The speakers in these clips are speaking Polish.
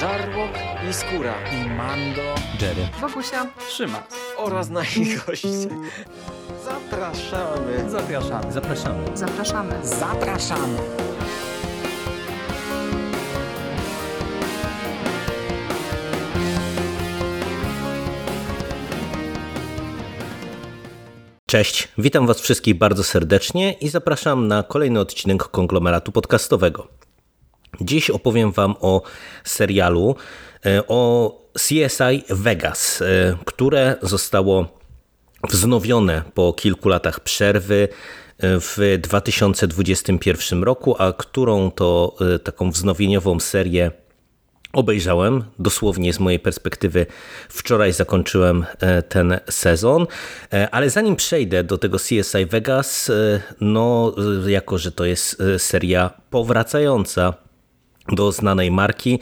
Żarłok i Skóra i Mando, Jerry, Wokusia, Trzyma. oraz nasi goście. Zapraszamy. Zapraszamy. zapraszamy. zapraszamy. Zapraszamy. Cześć, witam Was wszystkich bardzo serdecznie i zapraszam na kolejny odcinek konglomeratu podcastowego. Dziś opowiem Wam o serialu e, o CSI Vegas, e, które zostało wznowione po kilku latach przerwy e, w 2021 roku, a którą to taką wznowieniową serię obejrzałem. Dosłownie z mojej perspektywy wczoraj zakończyłem ten sezon, ale zanim przejdę do tego CSI Vegas, no jako, że to jest seria powracająca do znanej marki,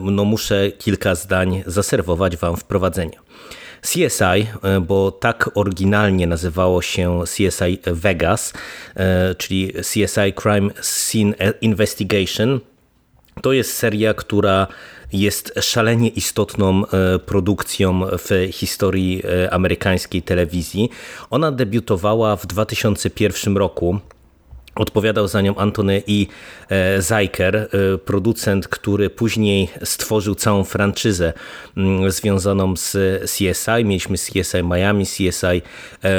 no muszę kilka zdań zaserwować Wam wprowadzenia. CSI, bo tak oryginalnie nazywało się CSI Vegas, czyli CSI Crime Scene Investigation, to jest seria, która jest szalenie istotną produkcją w historii amerykańskiej telewizji. Ona debiutowała w 2001 roku Odpowiadał za nią Antony i Zajker, producent, który później stworzył całą franczyzę związaną z CSI. Mieliśmy CSI Miami, CSI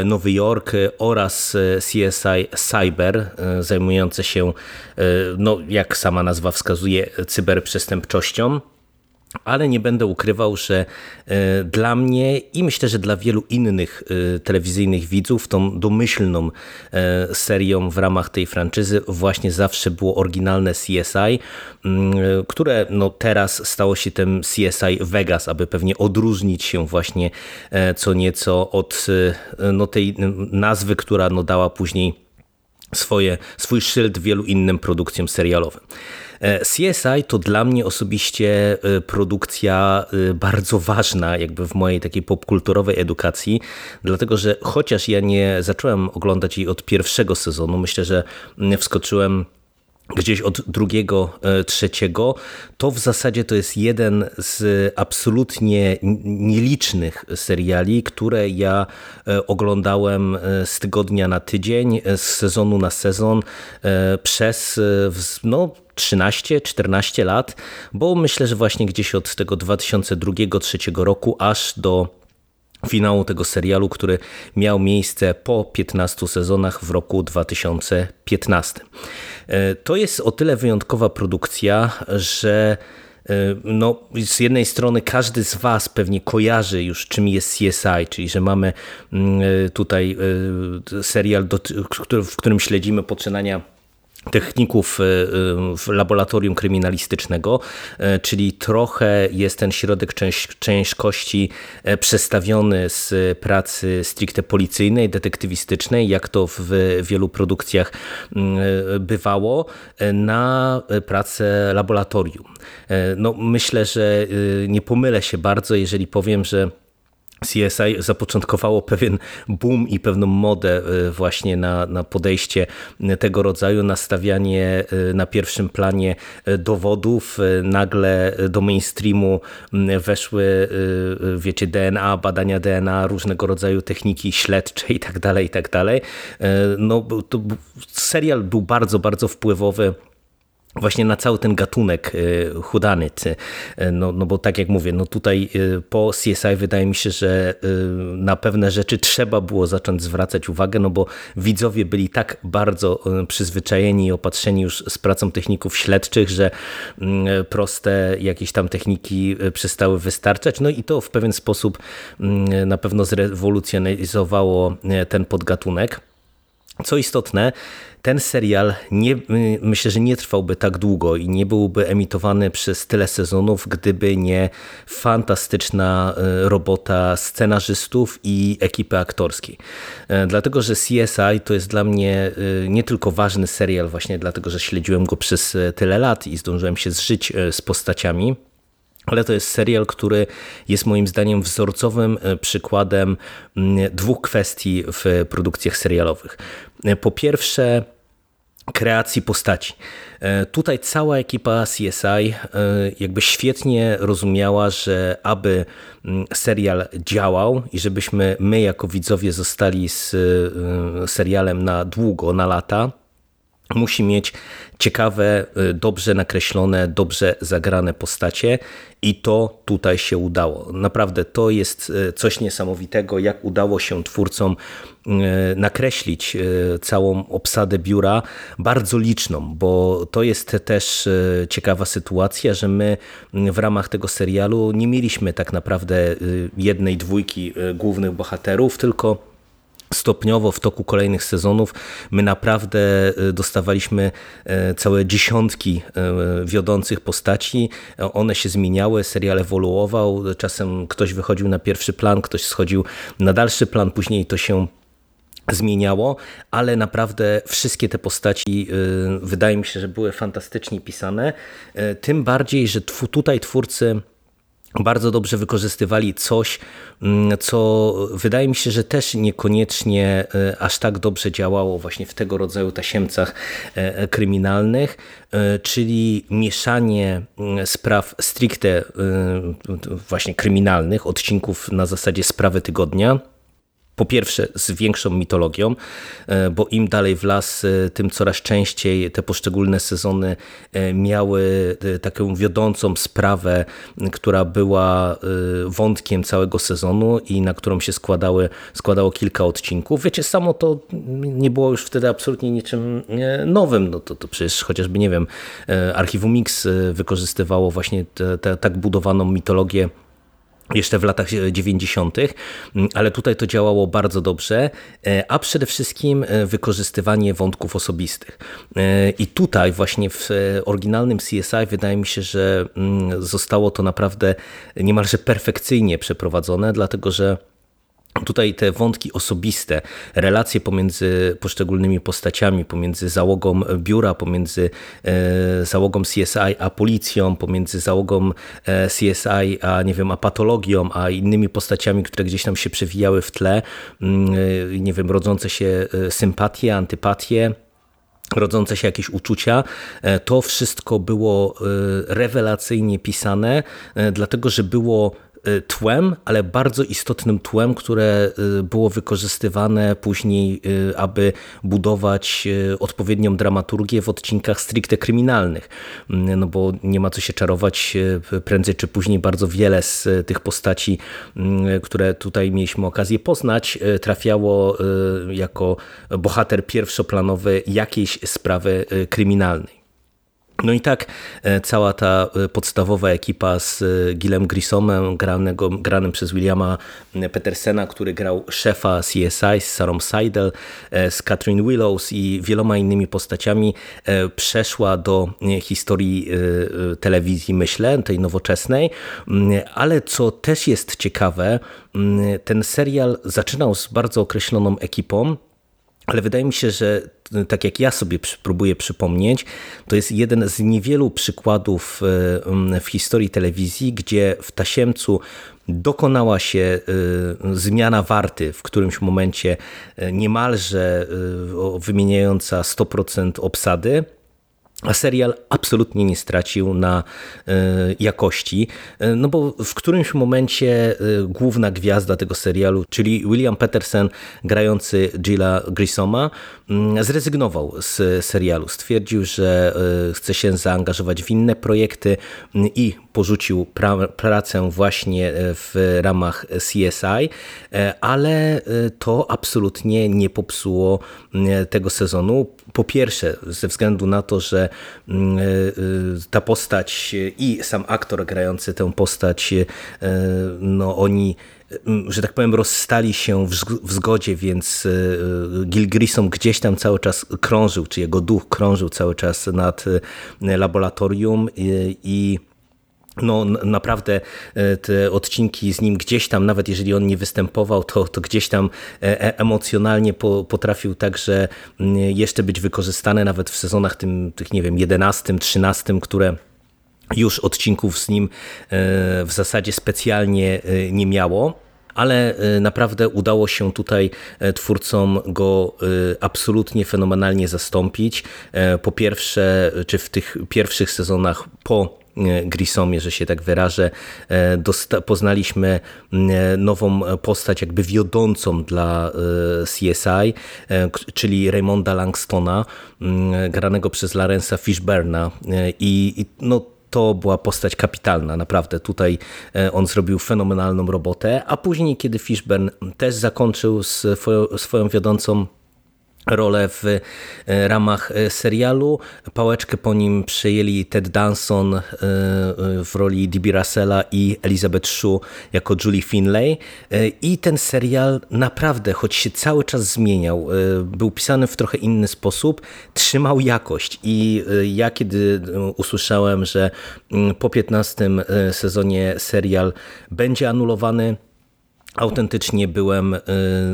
Nowy Jork oraz CSI Cyber, zajmujące się, no, jak sama nazwa wskazuje, cyberprzestępczością ale nie będę ukrywał, że dla mnie i myślę, że dla wielu innych telewizyjnych widzów tą domyślną serią w ramach tej franczyzy właśnie zawsze było oryginalne CSI, które no teraz stało się tym CSI Vegas, aby pewnie odróżnić się właśnie co nieco od no tej nazwy, która no dała później swoje, swój szyld wielu innym produkcjom serialowym. CSI to dla mnie osobiście produkcja bardzo ważna jakby w mojej takiej popkulturowej edukacji, dlatego że chociaż ja nie zacząłem oglądać jej od pierwszego sezonu, myślę, że wskoczyłem gdzieś od drugiego, trzeciego, to w zasadzie to jest jeden z absolutnie nielicznych seriali, które ja oglądałem z tygodnia na tydzień, z sezonu na sezon przez no, 13-14 lat, bo myślę, że właśnie gdzieś od tego 2002-2003 roku aż do finału tego serialu, który miał miejsce po 15 sezonach w roku 2015. To jest o tyle wyjątkowa produkcja, że no, z jednej strony każdy z Was pewnie kojarzy już czym jest CSI, czyli że mamy tutaj serial, w którym śledzimy poczynania techników laboratorium kryminalistycznego, czyli trochę jest ten środek ciężkości przestawiony z pracy stricte policyjnej, detektywistycznej, jak to w wielu produkcjach bywało, na pracę laboratorium. No, myślę, że nie pomylę się bardzo, jeżeli powiem, że CSI zapoczątkowało pewien boom i pewną modę właśnie na, na podejście tego rodzaju, nastawianie na pierwszym planie dowodów. Nagle do mainstreamu weszły, wiecie, DNA, badania DNA, różnego rodzaju techniki śledcze i tak dalej, i tak dalej. No, to serial był bardzo, bardzo wpływowy właśnie na cały ten gatunek hudanyt. No, no bo tak jak mówię, no tutaj po CSI wydaje mi się, że na pewne rzeczy trzeba było zacząć zwracać uwagę, no bo widzowie byli tak bardzo przyzwyczajeni i opatrzeni już z pracą techników śledczych, że proste jakieś tam techniki przestały wystarczać. No i to w pewien sposób na pewno zrewolucjonizowało ten podgatunek. Co istotne, ten serial nie, myślę, że nie trwałby tak długo i nie byłby emitowany przez tyle sezonów, gdyby nie fantastyczna robota scenarzystów i ekipy aktorskiej. Dlatego, że CSI to jest dla mnie nie tylko ważny serial, właśnie dlatego, że śledziłem go przez tyle lat i zdążyłem się zżyć z postaciami, ale to jest serial, który jest moim zdaniem wzorcowym przykładem dwóch kwestii w produkcjach serialowych. Po pierwsze, kreacji postaci. Tutaj cała ekipa CSI jakby świetnie rozumiała, że aby mm, serial działał i żebyśmy my jako widzowie zostali z serialem na długo, na lata, musi mieć ciekawe, y, dobrze nakreślone, dobrze zagrane postacie i to tutaj się udało. Naprawdę to jest y, coś niesamowitego, jak udało się twórcom y, nakreślić całą obsadę biura, bardzo liczną, bo to jest też ciekawa sytuacja, że my w ramach tego serialu nie mieliśmy tak naprawdę jednej, dwójki głównych bohaterów, tylko stopniowo w toku kolejnych sezonów my naprawdę e, dostawaliśmy e, całe dziesiątki e, wiodących postaci. One się zmieniały, serial ewoluował, czasem ktoś wychodził na pierwszy plan, ktoś schodził na dalszy plan, później to się zmieniało, ale naprawdę wszystkie te postaci wydaje mi się, że były fantastycznie pisane. Tym bardziej, że tutaj twórcy bardzo dobrze wykorzystywali coś, mm, co wydaje mi się, że też niekoniecznie e, aż tak dobrze działało właśnie w tego rodzaju tasiemcach e, e, kryminalnych, czyli mieszanie mm, spraw stricte właśnie kryminalnych, odcinków na zasadzie sprawy tygodnia, po pierwsze z większą mitologią, e, bo im dalej w las, e, tym coraz częściej te poszczególne sezony e, miały taką wiodącą sprawę, która była wątkiem całego sezonu i na którą się składały, składało kilka odcinków. Wiecie, samo to nie było już wtedy absolutnie niczym nowym. No to, to przecież chociażby, nie wiem, Archiwum Mix wykorzystywało właśnie te, tak budowaną mitologię jeszcze w latach 90., ale tutaj to działało bardzo dobrze, e, a przede wszystkim e, wykorzystywanie wątków osobistych. E, I tutaj właśnie w oryginalnym CSI wydaje mi się, że mm, zostało to naprawdę niemalże perfekcyjnie przeprowadzone, dlatego że Tutaj te wątki osobiste, relacje pomiędzy poszczególnymi postaciami, pomiędzy załogą biura, pomiędzy e, załogą CSI a policją, pomiędzy załogą e, CSI a nie wiem, a patologią, a innymi postaciami, które gdzieś tam się przewijały w tle, mm, e, nie wiem, rodzące się sympatie, antypatie, rodzące się jakieś uczucia, to wszystko było rewelacyjnie pisane, dlatego że było tłem, ale bardzo istotnym tłem, które y, było wykorzystywane później, y, aby budować odpowiednią dramaturgię w odcinkach stricte kryminalnych. Mm, no bo nie ma co się czarować, prędzej czy później bardzo wiele z tych postaci, mm, które tutaj mieliśmy okazję poznać, trafiało jako bohater pierwszoplanowy jakiejś sprawy kryminalnej. No i tak e, cała ta e, podstawowa ekipa z e, Gilem Grissomem, granego, granym przez Williama Petersena, który grał szefa CSI, z Sarą Seidel, z Catherine Willows i wieloma innymi postaciami przeszła do historii telewizji, myślę, tej nowoczesnej. Ale co też jest ciekawe, ten serial zaczynał z bardzo określoną ekipą, ale wydaje mi się, że tak jak ja sobie próbuję przypomnieć, to jest jeden z niewielu przykładów e, w historii telewizji, gdzie w Tasiemcu dokonała się e, zmiana warty w którymś momencie e, niemalże wymieniająca 100% obsady a serial absolutnie nie stracił na e, jakości, e, no bo w którymś momencie e, główna gwiazda tego serialu, czyli William Peterson grający Gilla Grissoma, mm, zrezygnował z serialu. Stwierdził, że chce się zaangażować w inne projekty i porzucił pra pracę właśnie w ramach CSI, ale to absolutnie nie popsuło tego sezonu. Po pierwsze, ze względu na to, że e, e, ta postać i sam aktor grający tę postać, e, no oni że tak powiem, rozstali się w zgodzie, więc Gil Grissom gdzieś tam cały czas krążył, czy jego duch krążył cały czas nad laboratorium i no naprawdę e, te odcinki z nim gdzieś tam, nawet jeżeli on nie występował, to, to gdzieś tam e, e, emocjonalnie po, potrafił także mm, jeszcze być wykorzystane nawet w sezonach tym, tych, nie wiem, 11, 13, które już odcinków z nim w zasadzie specjalnie nie miało. ale naprawdę udało się tutaj twórcom go absolutnie fenomenalnie zastąpić. Po pierwsze, czy w tych pierwszych sezonach po Grisomie, że się tak wyrażę, poznaliśmy nową postać jakby wiodącą dla CSI, czyli Raymonda Langstona, granego przez Larensa Fishberna i no to była postać kapitalna, naprawdę. Tutaj on zrobił fenomenalną robotę, a później, kiedy Fishburne też zakończył swoją wiodącą rolę w e, ramach e, serialu. Pałeczkę po nim przejęli Ted Danson e, w roli D.B. Russella i Elizabeth Shue jako Julie Finlay. I ten serial naprawdę, choć się cały czas zmieniał, był pisany w trochę inny sposób, trzymał jakość. I ja kiedy usłyszałem, że mm, po 15 sezonie serial będzie anulowany, autentycznie byłem y,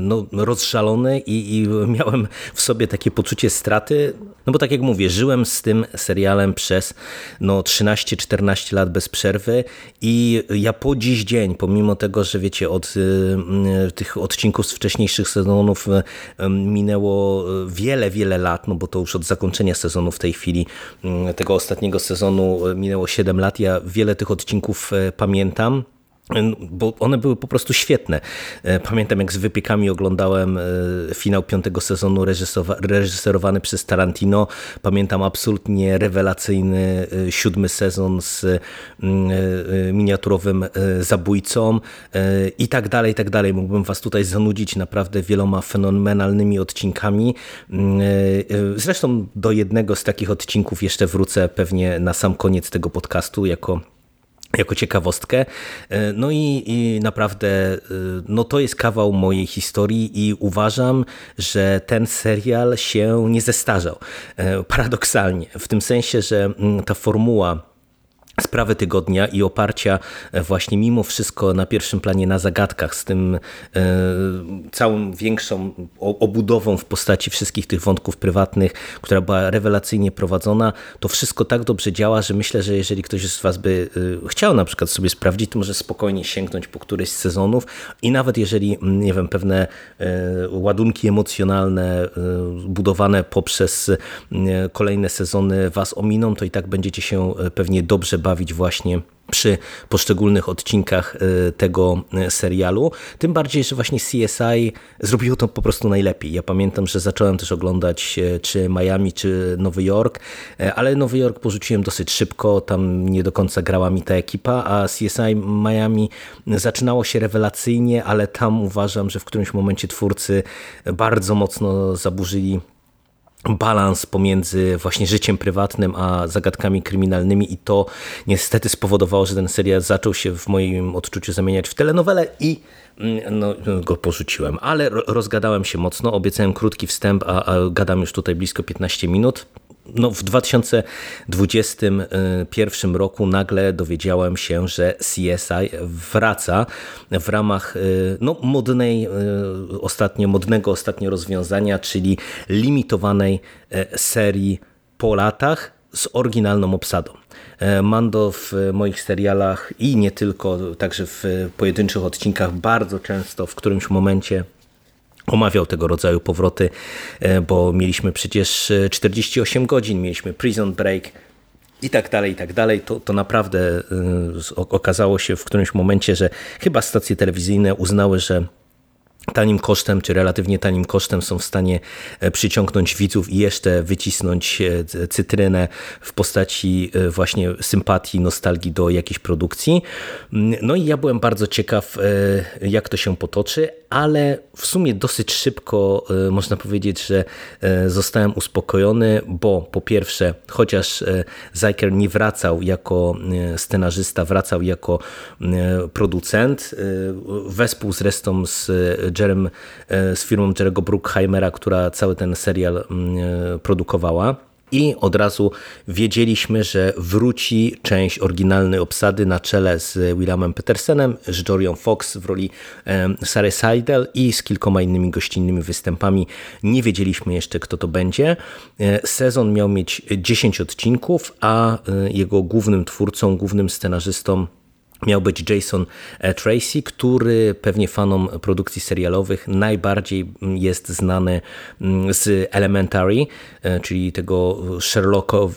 no, rozżalony i, i, miałem w sobie takie poczucie straty, no bo tak jak mówię, żyłem z tym serialem przez no, 13-14 lat bez przerwy i ja po dziś dzień, pomimo tego, że wiecie, od y, y, tych odcinków z wcześniejszych sezonów minęło wiele, wiele lat, no bo to już od zakończenia sezonu w tej chwili, tego ostatniego sezonu minęło 7 lat, ja wiele tych odcinków pamiętam, bo one były po prostu świetne. E, pamiętam jak z wypiekami oglądałem e, finał piątego sezonu reżyserowany przez Tarantino. Pamiętam absolutnie rewelacyjny e, siódmy sezon z mm, miniaturowym zabójcą i tak dalej, i tak dalej. Mógłbym was tutaj zanudzić naprawdę wieloma fenomenalnymi odcinkami. Mm, zresztą do jednego z takich odcinków jeszcze wrócę pewnie na sam koniec tego podcastu jako jako ciekawostkę. E, no i, i, naprawdę e, no to jest kawał mojej historii i uważam, że ten serial się nie zestarzał. E, paradoksalnie, w tym sensie, że mm, ta formuła sprawy tygodnia i oparcia e, właśnie mimo wszystko na pierwszym planie na zagadkach z tym e, całą większą obudową w postaci wszystkich tych wątków prywatnych, która była rewelacyjnie prowadzona, to wszystko tak dobrze działa, że myślę, że jeżeli ktoś z Was by e, chciał na przykład sobie sprawdzić, to może spokojnie sięgnąć po któryś z sezonów i nawet jeżeli, nie wiem, pewne ładunki emocjonalne budowane poprzez kolejne sezony Was ominą, to i tak będziecie się pewnie dobrze bawić właśnie przy poszczególnych odcinkach e, tego e, serialu. Tym bardziej, że właśnie CSI zrobiło to po prostu najlepiej. Ja pamiętam, że zacząłem też oglądać e, czy Miami, czy Nowy Jork, ale Nowy Jork porzuciłem dosyć szybko, tam nie do końca grała mi ta ekipa, a CSI Miami zaczynało się rewelacyjnie, ale tam uważam, że w którymś momencie twórcy bardzo mocno zaburzyli balans pomiędzy właśnie życiem prywatnym a zagadkami kryminalnymi i to niestety spowodowało, że ten serial zaczął się w moim odczuciu zamieniać w telenowelę i mm, no, go porzuciłem, ale rozgadałem się mocno, obiecałem krótki wstęp, a, a gadam już tutaj blisko 15 minut no, w 2021 roku nagle dowiedziałem się, że CSI wraca w ramach y, no, modnej, y, ostatnio, modnego ostatnio rozwiązania, czyli limitowanej y, serii po latach z oryginalną obsadą. Mando w moich serialach i nie tylko, także w pojedynczych odcinkach bardzo często w którymś momencie omawiał tego rodzaju powroty, e, bo mieliśmy przecież 48 e, godzin, mieliśmy Prison Break i tak dalej, i tak dalej. To, to naprawdę e, okazało się w którymś momencie, że chyba stacje telewizyjne uznały, że tanim kosztem, czy relatywnie tanim kosztem są w stanie e, przyciągnąć widzów i jeszcze wycisnąć e, cytrynę w postaci e, właśnie sympatii, nostalgii do jakiejś produkcji. Mm, no i ja byłem bardzo ciekaw, jak to się potoczy, ale w sumie dosyć szybko można powiedzieć, że zostałem uspokojony, bo po pierwsze, chociaż Zajker nie wracał jako scenarzysta, wracał jako producent, wespół zresztą z Jerem, e, z firmą Jerego Bruckheimera, która cały ten serial mm, e, produkowała. I od razu wiedzieliśmy, że wróci część oryginalnej obsady na czele z Williamem Petersenem, z Jorią Fox w roli e, Sary Seidel i z kilkoma innymi gościnnymi występami. Nie wiedzieliśmy jeszcze, kto to będzie. Sezon miał mieć 10 odcinków, a jego głównym twórcą, głównym scenarzystą miał być Jason e, Tracy, który pewnie fanom produkcji serialowych najbardziej jest znany mm, z Elementary, e, czyli tego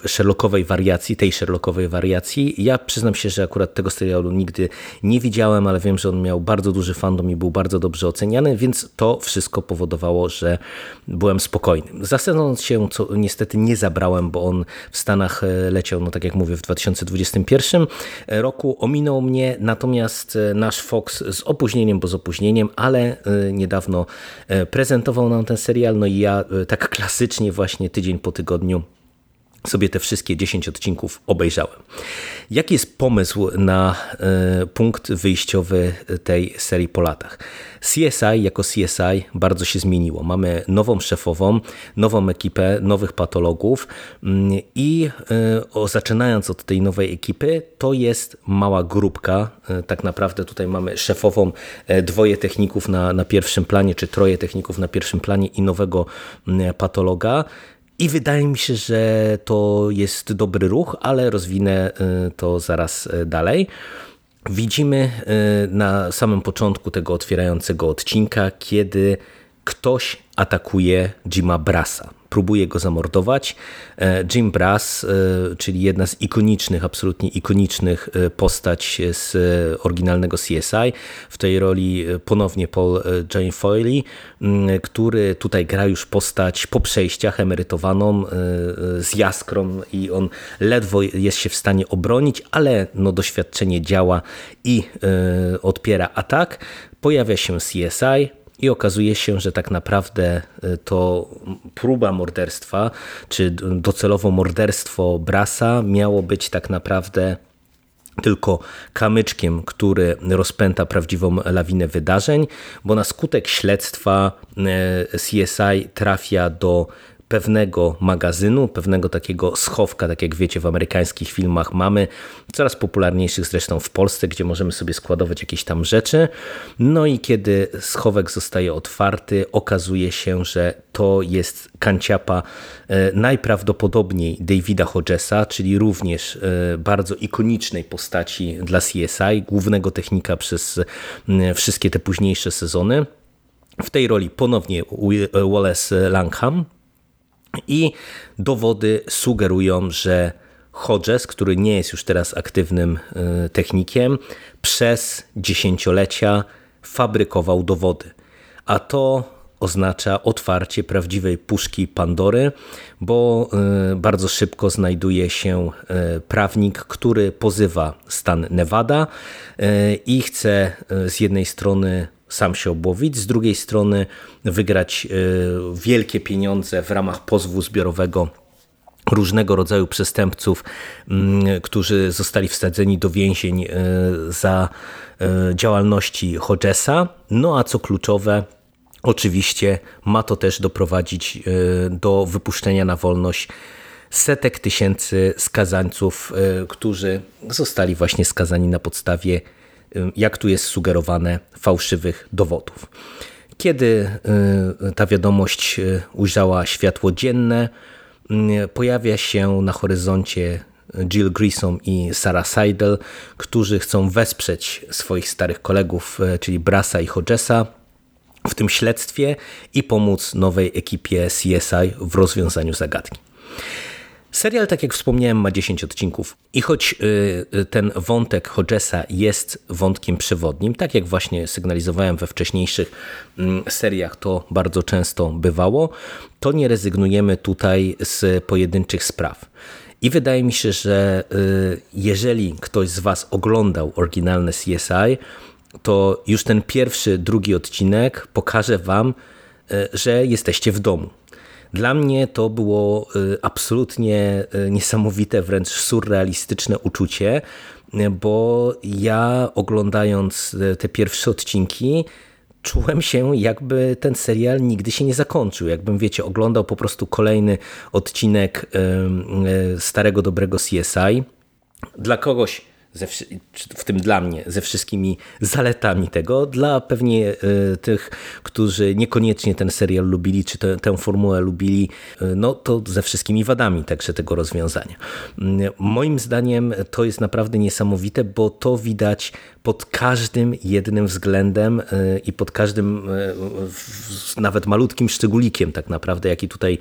Sherlockowej wariacji, tej Sherlockowej wariacji. Ja przyznam się, że akurat tego serialu nigdy nie widziałem, ale wiem, że on miał bardzo duży fandom i był bardzo dobrze oceniany, więc to wszystko powodowało, że byłem spokojny. Za się, co niestety nie zabrałem, bo on w Stanach e, leciał, no tak jak mówię, w 2021 roku. Ominął mnie mnie, natomiast e, nasz Fox z opóźnieniem, bo z opóźnieniem, ale e, niedawno e, prezentował nam ten serial, no i ja tak klasycznie właśnie tydzień po tygodniu sobie te wszystkie 10 odcinków obejrzałem. Jaki jest pomysł na punkt wyjściowy tej serii po latach? CSI jako CSI bardzo się zmieniło. Mamy nową szefową, nową ekipę, nowych patologów mm, i e, o, zaczynając od tej nowej ekipy, to jest mała grupka. E, tak naprawdę tutaj mamy szefową, dwoje techników na, na pierwszym planie, czy troje techników na pierwszym planie i nowego mm, patologa. I wydaje mi się, że to jest dobry ruch, ale rozwinę to zaraz dalej. Widzimy y, na samym początku tego otwierającego odcinka, kiedy ktoś atakuje Jima Brasa próbuje go zamordować. E, Jim Brass, e, czyli jedna z ikonicznych, absolutnie ikonicznych e, postać z oryginalnego CSI. W tej roli ponownie Paul Jane Foyley, który tutaj gra już postać po przejściach emerytowaną z jaskrą i on ledwo jest się w stanie obronić, ale no doświadczenie działa i odpiera atak. Pojawia się CSI, i okazuje się, że tak naprawdę y, to próba morderstwa, czy docelowo morderstwo Brasa miało być tak naprawdę tylko kamyczkiem, który rozpęta prawdziwą lawinę wydarzeń, bo na skutek śledztwa y, CSI trafia do pewnego magazynu, pewnego takiego schowka, tak jak wiecie w amerykańskich filmach mamy, coraz popularniejszych zresztą w Polsce, gdzie możemy sobie składować jakieś tam rzeczy. No i kiedy schowek zostaje otwarty, okazuje się, że to jest kanciapa e, najprawdopodobniej Davida Hodgesa, czyli również e, bardzo ikonicznej postaci dla CSI, głównego technika przez wszystkie te późniejsze sezony. W tej roli ponownie Wallace Langham, i dowody sugerują, że Hodges, który nie jest już teraz aktywnym e, technikiem, przez dziesięciolecia fabrykował dowody. A to oznacza otwarcie prawdziwej puszki Pandory, bo e, bardzo szybko znajduje się e, prawnik, który pozywa stan Nevada i chce z jednej strony sam się obłowić, z drugiej strony wygrać e, wielkie pieniądze w ramach pozwu zbiorowego różnego rodzaju przestępców, mm, którzy zostali wsadzeni do więzień e, za e, działalności Hodgesa. No a co kluczowe, oczywiście ma to też doprowadzić do wypuszczenia na wolność setek tysięcy skazańców, którzy zostali właśnie skazani na podstawie jak tu jest sugerowane, fałszywych dowodów. Kiedy y, ta wiadomość y, ujrzała światło dzienne, y, pojawia się na horyzoncie Jill Grissom i Sarah Seidel, którzy chcą wesprzeć swoich starych kolegów, czyli Brasa i Hodgesa w tym śledztwie i pomóc nowej ekipie CSI w rozwiązaniu zagadki. Serial, tak jak wspomniałem, ma 10 odcinków i choć y, y, ten wątek Hodgesa jest wątkiem przewodnim, tak jak właśnie sygnalizowałem we wcześniejszych mm, seriach, to bardzo często bywało, to nie rezygnujemy tutaj z pojedynczych spraw. I wydaje mi się, że y, jeżeli ktoś z Was oglądał oryginalne CSI, to już ten pierwszy, drugi odcinek pokaże Wam, że jesteście w domu dla mnie to było y, absolutnie y, niesamowite, wręcz surrealistyczne uczucie, bo ja oglądając y, te pierwsze odcinki, czułem się jakby ten serial nigdy się nie zakończył. Jakbym, wiecie, oglądał po prostu kolejny odcinek starego, dobrego CSI. Dla kogoś ze, w tym dla mnie, ze wszystkimi zaletami tego, dla pewnie e, tych, którzy niekoniecznie ten serial lubili, czy te, tę formułę lubili, e, no to ze wszystkimi wadami także tego rozwiązania. Mm, moim zdaniem to jest naprawdę niesamowite, bo to widać pod każdym jednym względem e, i pod każdym nawet malutkim szczególikiem tak naprawdę, jaki tutaj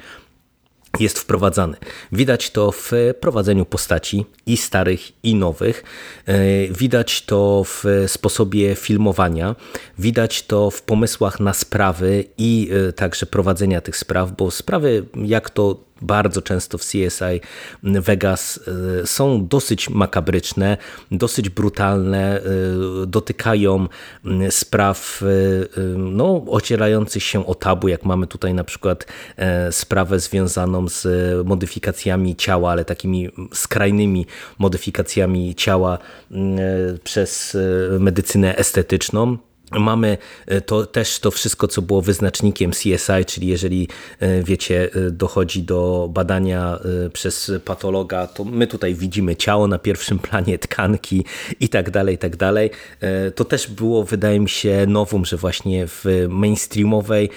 jest wprowadzany. Widać to w prowadzeniu postaci i starych, i nowych. E, widać to w sposobie filmowania. Widać to w pomysłach na sprawy i e, także prowadzenia tych spraw, bo sprawy, jak to bardzo często w CSI Vegas e, są dosyć makabryczne, dosyć brutalne, e, dotykają spraw e, no, ocierających się o tabu, jak mamy tutaj na przykład sprawę związaną z modyfikacjami ciała, ale takimi skrajnymi modyfikacjami ciała przez medycynę estetyczną. Mamy e, to, też to wszystko, co było wyznacznikiem CSI, czyli jeżeli e, wiecie, e, dochodzi do badania przez patologa, to my tutaj widzimy ciało na pierwszym planie, tkanki i tak dalej, i tak dalej. To też było, wydaje mi się, nowum, że właśnie w mainstreamowej,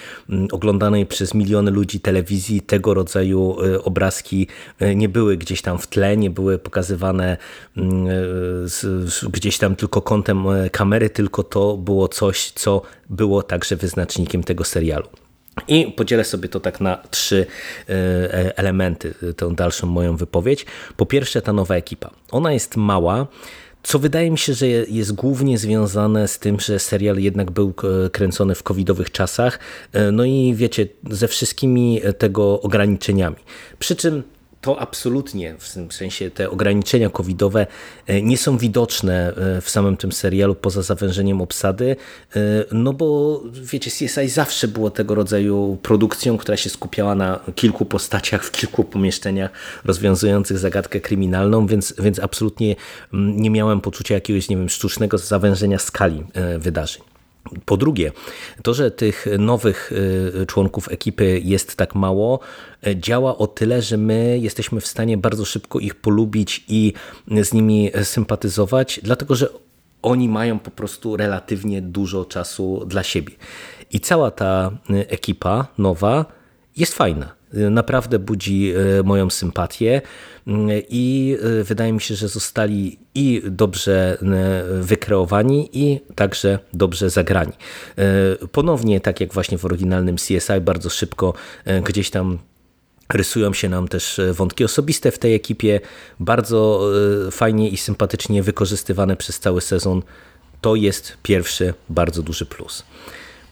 oglądanej przez miliony ludzi telewizji tego rodzaju obrazki nie były gdzieś tam w tle, nie były pokazywane gdzieś tam tylko kątem kamery, tylko to było coś, coś, co było także wyznacznikiem tego serialu. I podzielę sobie to tak na trzy e, elementy, tę dalszą moją wypowiedź. Po pierwsze, ta nowa ekipa. Ona jest mała, co wydaje mi się, że jest głównie związane z tym, że serial jednak był e, kręcony w covidowych czasach, e, no i wiecie, ze wszystkimi tego ograniczeniami. Przy czym to absolutnie, w tym sensie te ograniczenia covidowe e, nie są widoczne e, w samym tym serialu poza zawężeniem obsady, e, no bo wiecie, CSI zawsze było tego rodzaju produkcją, która się skupiała na kilku postaciach w kilku pomieszczeniach rozwiązujących zagadkę kryminalną, więc, więc absolutnie mm, nie miałem poczucia jakiegoś, nie wiem, sztucznego zawężenia skali wydarzeń. Po drugie, to, że tych nowych y, członków ekipy jest tak mało, y, działa o tyle, że my jesteśmy w stanie bardzo szybko ich polubić i z nimi sympatyzować, dlatego że oni mają po prostu relatywnie dużo czasu dla siebie. I cała ta y, ekipa nowa jest fajna naprawdę budzi e, moją sympatię mm, i e, wydaje mi się, że zostali i dobrze e, wykreowani i także dobrze zagrani. Ponownie, tak jak właśnie w oryginalnym CSI, bardzo szybko gdzieś tam Rysują się nam też wątki osobiste w tej ekipie, bardzo fajnie i sympatycznie wykorzystywane przez cały sezon. To jest pierwszy bardzo duży plus.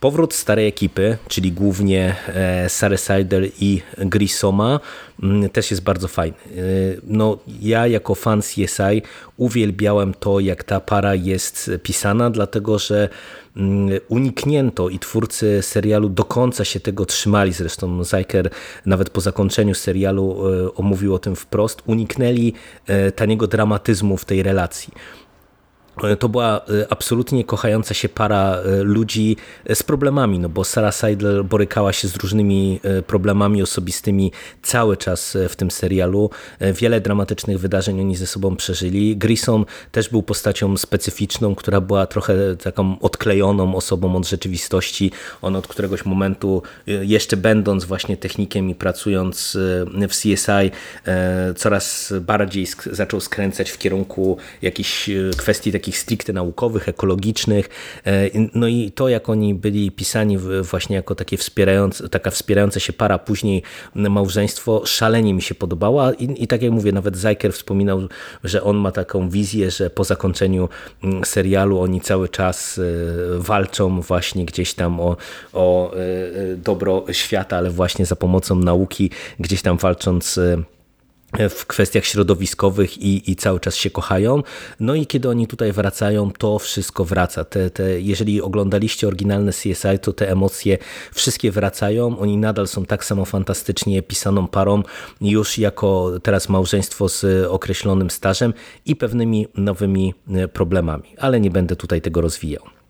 Powrót starej ekipy, czyli głównie e, Sary Sider i Grissoma, mm, też jest bardzo fajny. E, no, ja jako fan CSI uwielbiałem to, jak ta para jest pisana, dlatego że mm, uniknięto i twórcy serialu do końca się tego trzymali. Zresztą Zajker nawet po zakończeniu serialu e, omówił o tym wprost. Uniknęli taniego dramatyzmu w tej relacji. To była e, absolutnie kochająca się para e, ludzi e, z problemami, no bo Sarah Seidel borykała się z różnymi problemami osobistymi cały czas w tym serialu. Wiele dramatycznych wydarzeń oni ze sobą przeżyli. Grissom też był postacią specyficzną, która była trochę taką odklejoną osobą od rzeczywistości. On od któregoś momentu, jeszcze będąc właśnie technikiem i pracując w CSI, coraz bardziej zaczął skręcać w kierunku jakichś kwestii takich takich stricte naukowych, ekologicznych. E, no i to, jak oni byli pisani właśnie jako takie wspierające, taka wspierająca się para, później małżeństwo, szalenie mi się podobała i, i tak jak mówię, nawet Zajker wspominał, że on ma taką wizję, że po zakończeniu serialu oni cały czas e, walczą właśnie gdzieś tam o, o e, dobro świata, ale właśnie za pomocą nauki, gdzieś tam walcząc w kwestiach środowiskowych i, i cały czas się kochają. No i kiedy oni tutaj wracają, to wszystko wraca. Te, te, jeżeli oglądaliście oryginalne CSI, to te emocje wszystkie wracają. Oni nadal są tak samo fantastycznie pisaną parą, już jako teraz małżeństwo z określonym stażem i pewnymi nowymi problemami. Ale nie będę tutaj tego rozwijał.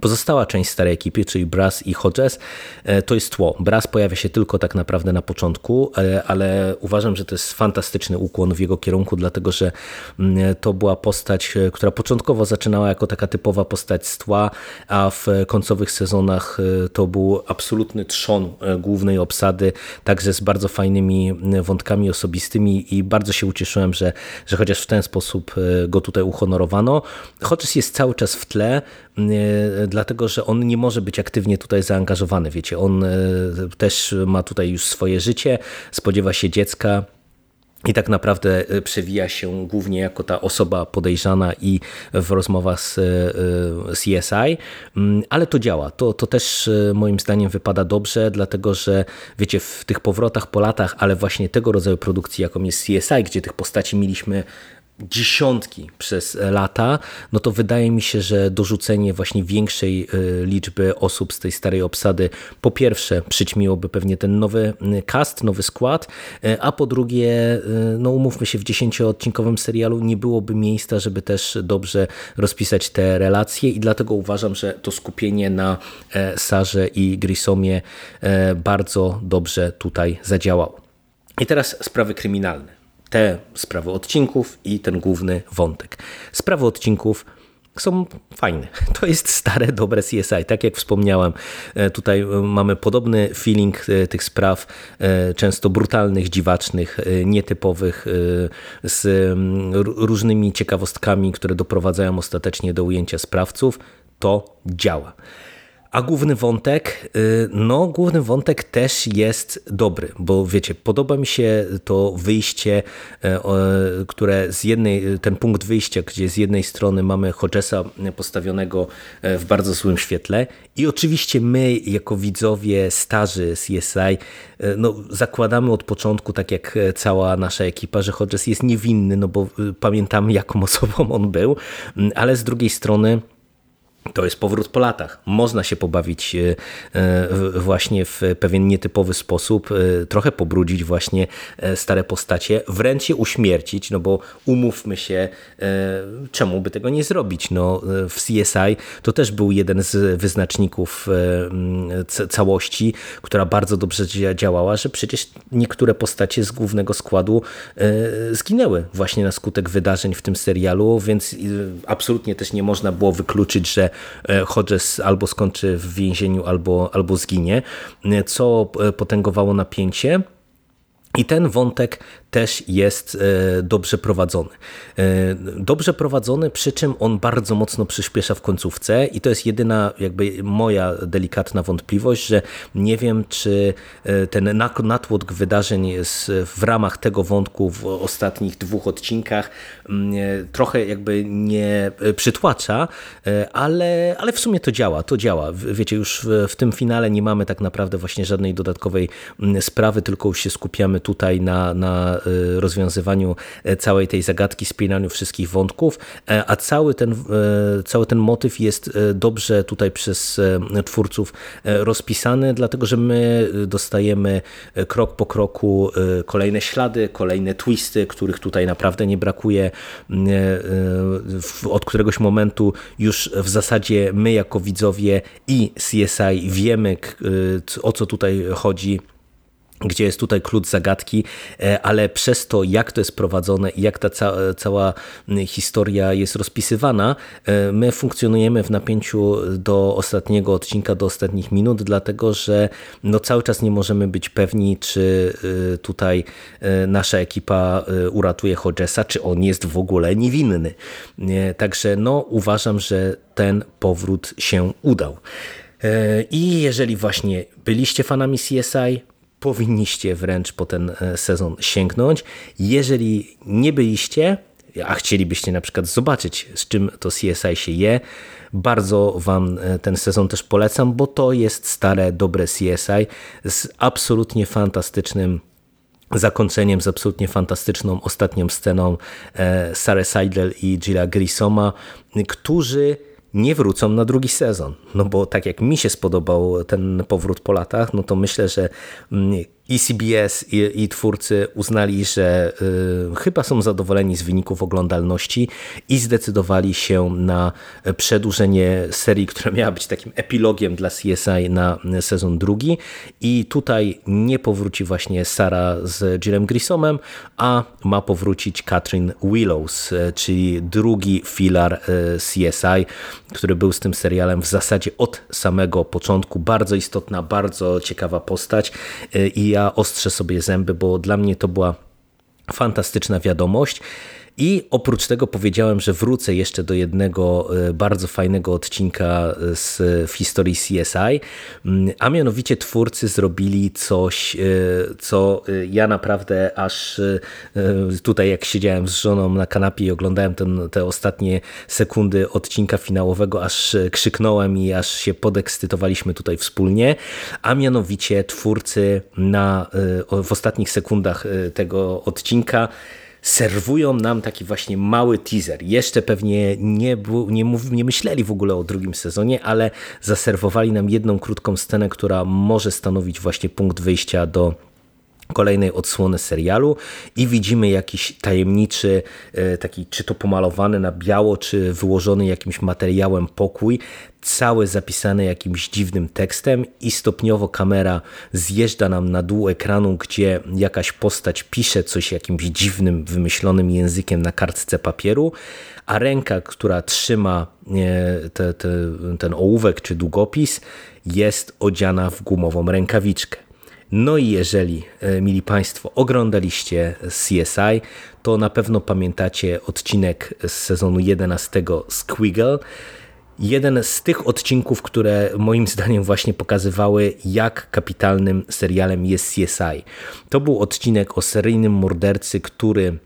Pozostała część starej ekipy, czyli Brass i Hodges, e, to jest tło. Brass pojawia się tylko tak naprawdę na początku, e, ale uważam, że to jest fantastyczny ukłon w jego kierunku, dlatego że mm, to była postać, e, która początkowo zaczynała jako taka typowa postać z tła, a w końcowych sezonach to był absolutny trzon głównej obsady, także z bardzo fajnymi wątkami osobistymi i bardzo się ucieszyłem, że, że chociaż w ten sposób go tutaj uhonorowano. Hodges jest cały czas w tle, dlatego że on nie może być aktywnie tutaj zaangażowany. Wiecie, on e, też ma tutaj już swoje życie, spodziewa się dziecka. I tak naprawdę e, przewija się głównie jako ta osoba podejrzana i w rozmowach z CSI, mm, ale to działa. To, to też e, moim zdaniem wypada dobrze, dlatego że wiecie, w tych powrotach po latach, ale właśnie tego rodzaju produkcji, jaką jest CSI, gdzie tych postaci mieliśmy dziesiątki przez lata, no to wydaje mi się, że dorzucenie właśnie większej e, liczby osób z tej starej obsady po pierwsze przyćmiłoby pewnie ten nowy cast, nowy skład, e, a po drugie, e, no umówmy się, w dziesięcioodcinkowym serialu nie byłoby miejsca, żeby też dobrze rozpisać te relacje i dlatego uważam, że to skupienie na Sarze i Grisomie bardzo dobrze tutaj zadziałało. I teraz sprawy kryminalne te sprawy odcinków i ten główny wątek. Sprawy odcinków są fajne. To jest stare, dobre CSI. Tak jak wspomniałem, e, tutaj e, mamy podobny feeling e, tych spraw, często brutalnych, dziwacznych, nietypowych, z różnymi ciekawostkami, które doprowadzają ostatecznie do ujęcia sprawców. To działa. A główny wątek, y, no główny wątek też jest dobry, bo wiecie, podoba mi się to wyjście, e, które z jednej, ten punkt wyjścia, gdzie z jednej strony mamy Hodgesa postawionego e, w bardzo złym świetle i oczywiście my jako widzowie starzy CSI e, no, zakładamy od początku, tak jak cała nasza ekipa, że Hodges jest niewinny, no bo pamiętamy jaką osobą on był, ale z drugiej strony to jest powrót po latach. Można się pobawić e, e, właśnie w pewien nietypowy sposób, e, trochę pobrudzić właśnie stare postacie, wręcz je uśmiercić, no bo umówmy się, czemu by tego nie zrobić. No, w CSI to też był jeden z wyznaczników całości, która bardzo dobrze działała, że przecież niektóre postacie z głównego składu zginęły właśnie na skutek wydarzeń w tym serialu, więc absolutnie też nie można było wykluczyć, że Hodges albo skończy w więzieniu, albo, albo zginie, e, co e, potęgowało napięcie. I ten wątek też jest e, dobrze prowadzony. E, dobrze prowadzony, przy czym on bardzo mocno przyspiesza w końcówce i to jest jedyna jakby moja delikatna wątpliwość, że nie wiem, czy e, ten natłok wydarzeń jest w ramach tego wątku w ostatnich dwóch odcinkach trochę jakby nie przytłacza, ale, ale w sumie to działa, to działa. Wiecie, już w, tym finale nie mamy tak naprawdę właśnie żadnej dodatkowej sprawy, tylko już się skupiamy tutaj na, na y, rozwiązywaniu e, całej tej zagadki, spinaniu wszystkich wątków, e, a cały ten, e, cały ten motyw jest dobrze tutaj przez twórców rozpisany, dlatego że my dostajemy krok po kroku kolejne ślady, kolejne twisty, których tutaj naprawdę nie brakuje. Od któregoś momentu już w zasadzie my jako widzowie i CSI wiemy o co tutaj chodzi gdzie jest tutaj klucz zagadki, e, ale przez to, jak to jest prowadzone i jak ta ca cała historia jest rozpisywana, e, my funkcjonujemy w napięciu do ostatniego odcinka, do ostatnich minut, dlatego że no cały czas nie możemy być pewni, czy e, tutaj nasza ekipa uratuje Hodgesa, czy on jest w ogóle niewinny. Także no uważam, że ten powrót się udał. I jeżeli właśnie byliście fanami CSI, powinniście wręcz po ten e, sezon sięgnąć. Jeżeli nie byliście, a chcielibyście na przykład zobaczyć, z czym to CSI się je, bardzo Wam e, ten sezon też polecam, bo to jest stare, dobre CSI z absolutnie fantastycznym zakończeniem, z absolutnie fantastyczną ostatnią sceną e, Sarah Seidel i Gilla Grissoma, którzy nie wrócą na drugi sezon. No bo tak jak mi się spodobał ten powrót po latach, no to myślę, że mm, i CBS i, i twórcy uznali, że y, chyba są zadowoleni z wyników oglądalności i zdecydowali się na przedłużenie serii, która miała być takim epilogiem dla CSI na sezon drugi i tutaj nie powróci właśnie Sara z Jillem Grissomem, a ma powrócić Katrin Willows, y, czyli drugi filar y, CSI, który był z tym serialem w zasadzie od samego początku. Bardzo istotna, bardzo ciekawa postać y, i ja ostrzę sobie zęby, bo dla mnie to była fantastyczna wiadomość. I oprócz tego powiedziałem, że wrócę jeszcze do jednego e, bardzo fajnego odcinka z, w historii CSI, mm, a mianowicie twórcy zrobili coś, e, co e, ja naprawdę aż tutaj jak siedziałem z żoną na kanapie i oglądałem ten, te ostatnie sekundy odcinka finałowego, aż krzyknąłem i aż się podekscytowaliśmy tutaj wspólnie, a mianowicie twórcy na, w ostatnich sekundach tego odcinka serwują nam taki właśnie mały teaser. Jeszcze pewnie nie, nie, nie myśleli w ogóle o drugim sezonie, ale zaserwowali nam jedną krótką scenę, która może stanowić właśnie punkt wyjścia do kolejnej odsłony serialu i widzimy jakiś tajemniczy, e, taki czy to pomalowany na biało, czy wyłożony jakimś materiałem pokój, cały zapisany jakimś dziwnym tekstem i stopniowo kamera zjeżdża nam na dół ekranu, gdzie jakaś postać pisze coś jakimś dziwnym, wymyślonym językiem na kartce papieru, a ręka, która trzyma te, te, ten ołówek czy długopis jest odziana w gumową rękawiczkę. No i jeżeli, e, mili Państwo, oglądaliście CSI, to na pewno pamiętacie odcinek z sezonu 11 Squiggle. Jeden z tych odcinków, które moim zdaniem właśnie pokazywały, jak kapitalnym serialem jest CSI. To był odcinek o seryjnym mordercy, który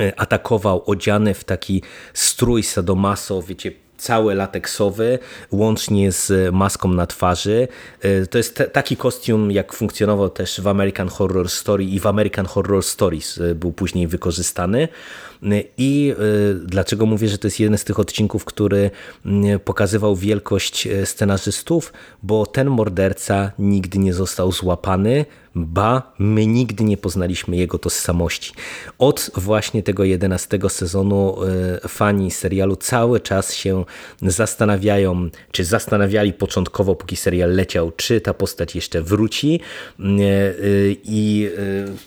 e, atakował odziany w taki strój sadomaso, wiecie, cały lateksowy, łącznie z maską na twarzy. E, to jest taki kostium, jak funkcjonował też w American Horror Story i w American Horror Stories e, był później wykorzystany. E, I dlaczego mówię, że to jest jeden z tych odcinków, który pokazywał wielkość scenarzystów? Bo ten morderca nigdy nie został złapany, ba, my nigdy nie poznaliśmy jego tożsamości. Od właśnie tego 11 sezonu e, fani serialu cały czas się zastanawiają, czy zastanawiali początkowo, póki serial leciał, czy ta postać jeszcze wróci e, e, i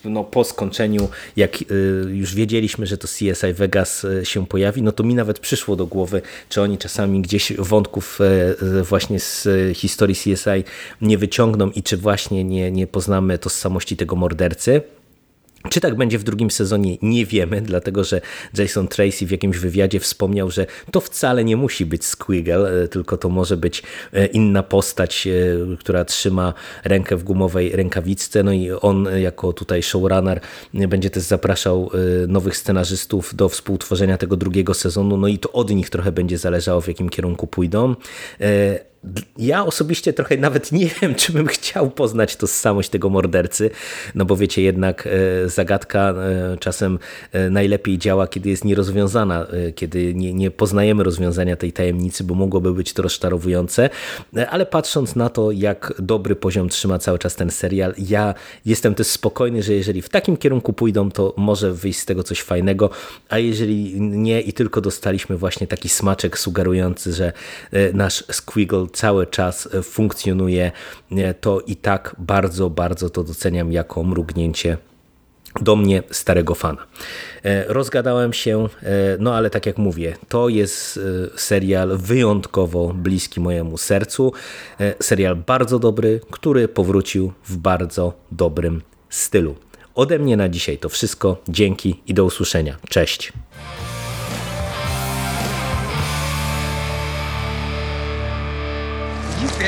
no, po skończeniu, jak już wiedzieliśmy, że to CSI Vegas się pojawi, no to mi nawet przyszło do głowy, czy oni czasami gdzieś wątków właśnie z historii CSI nie wyciągną i czy właśnie nie, nie poznamy tożsamości tego mordercy. Czy tak będzie w drugim sezonie? Nie wiemy, dlatego że Jason Tracy w jakimś wywiadzie wspomniał, że to wcale nie musi być Squiggle, e, tylko to może być e, inna postać, e, która trzyma rękę w gumowej rękawiczce. No i on jako tutaj showrunner będzie też zapraszał nowych scenarzystów do współtworzenia tego drugiego sezonu, no i to od nich trochę będzie zależało, w jakim kierunku pójdą ja osobiście trochę nawet nie wiem, czy bym chciał poznać tożsamość tego mordercy, no bo wiecie, jednak e, zagadka e, czasem e, najlepiej działa, kiedy jest nierozwiązana, kiedy nie, nie poznajemy rozwiązania tej tajemnicy, bo mogłoby być to rozczarowujące, ale patrząc na to, jak dobry poziom trzyma cały czas ten serial, ja jestem też spokojny, że jeżeli w takim kierunku pójdą, to może wyjść z tego coś fajnego, a jeżeli nie i tylko dostaliśmy właśnie taki smaczek sugerujący, że nasz Squiggle cały czas e, funkcjonuje, e, to i tak bardzo, bardzo to doceniam jako mrugnięcie do mnie starego fana. E, rozgadałem się, no ale tak jak mówię, to jest serial wyjątkowo bliski mojemu sercu. Serial bardzo dobry, który powrócił w bardzo dobrym stylu. Ode mnie na dzisiaj to wszystko. Dzięki i do usłyszenia. Cześć.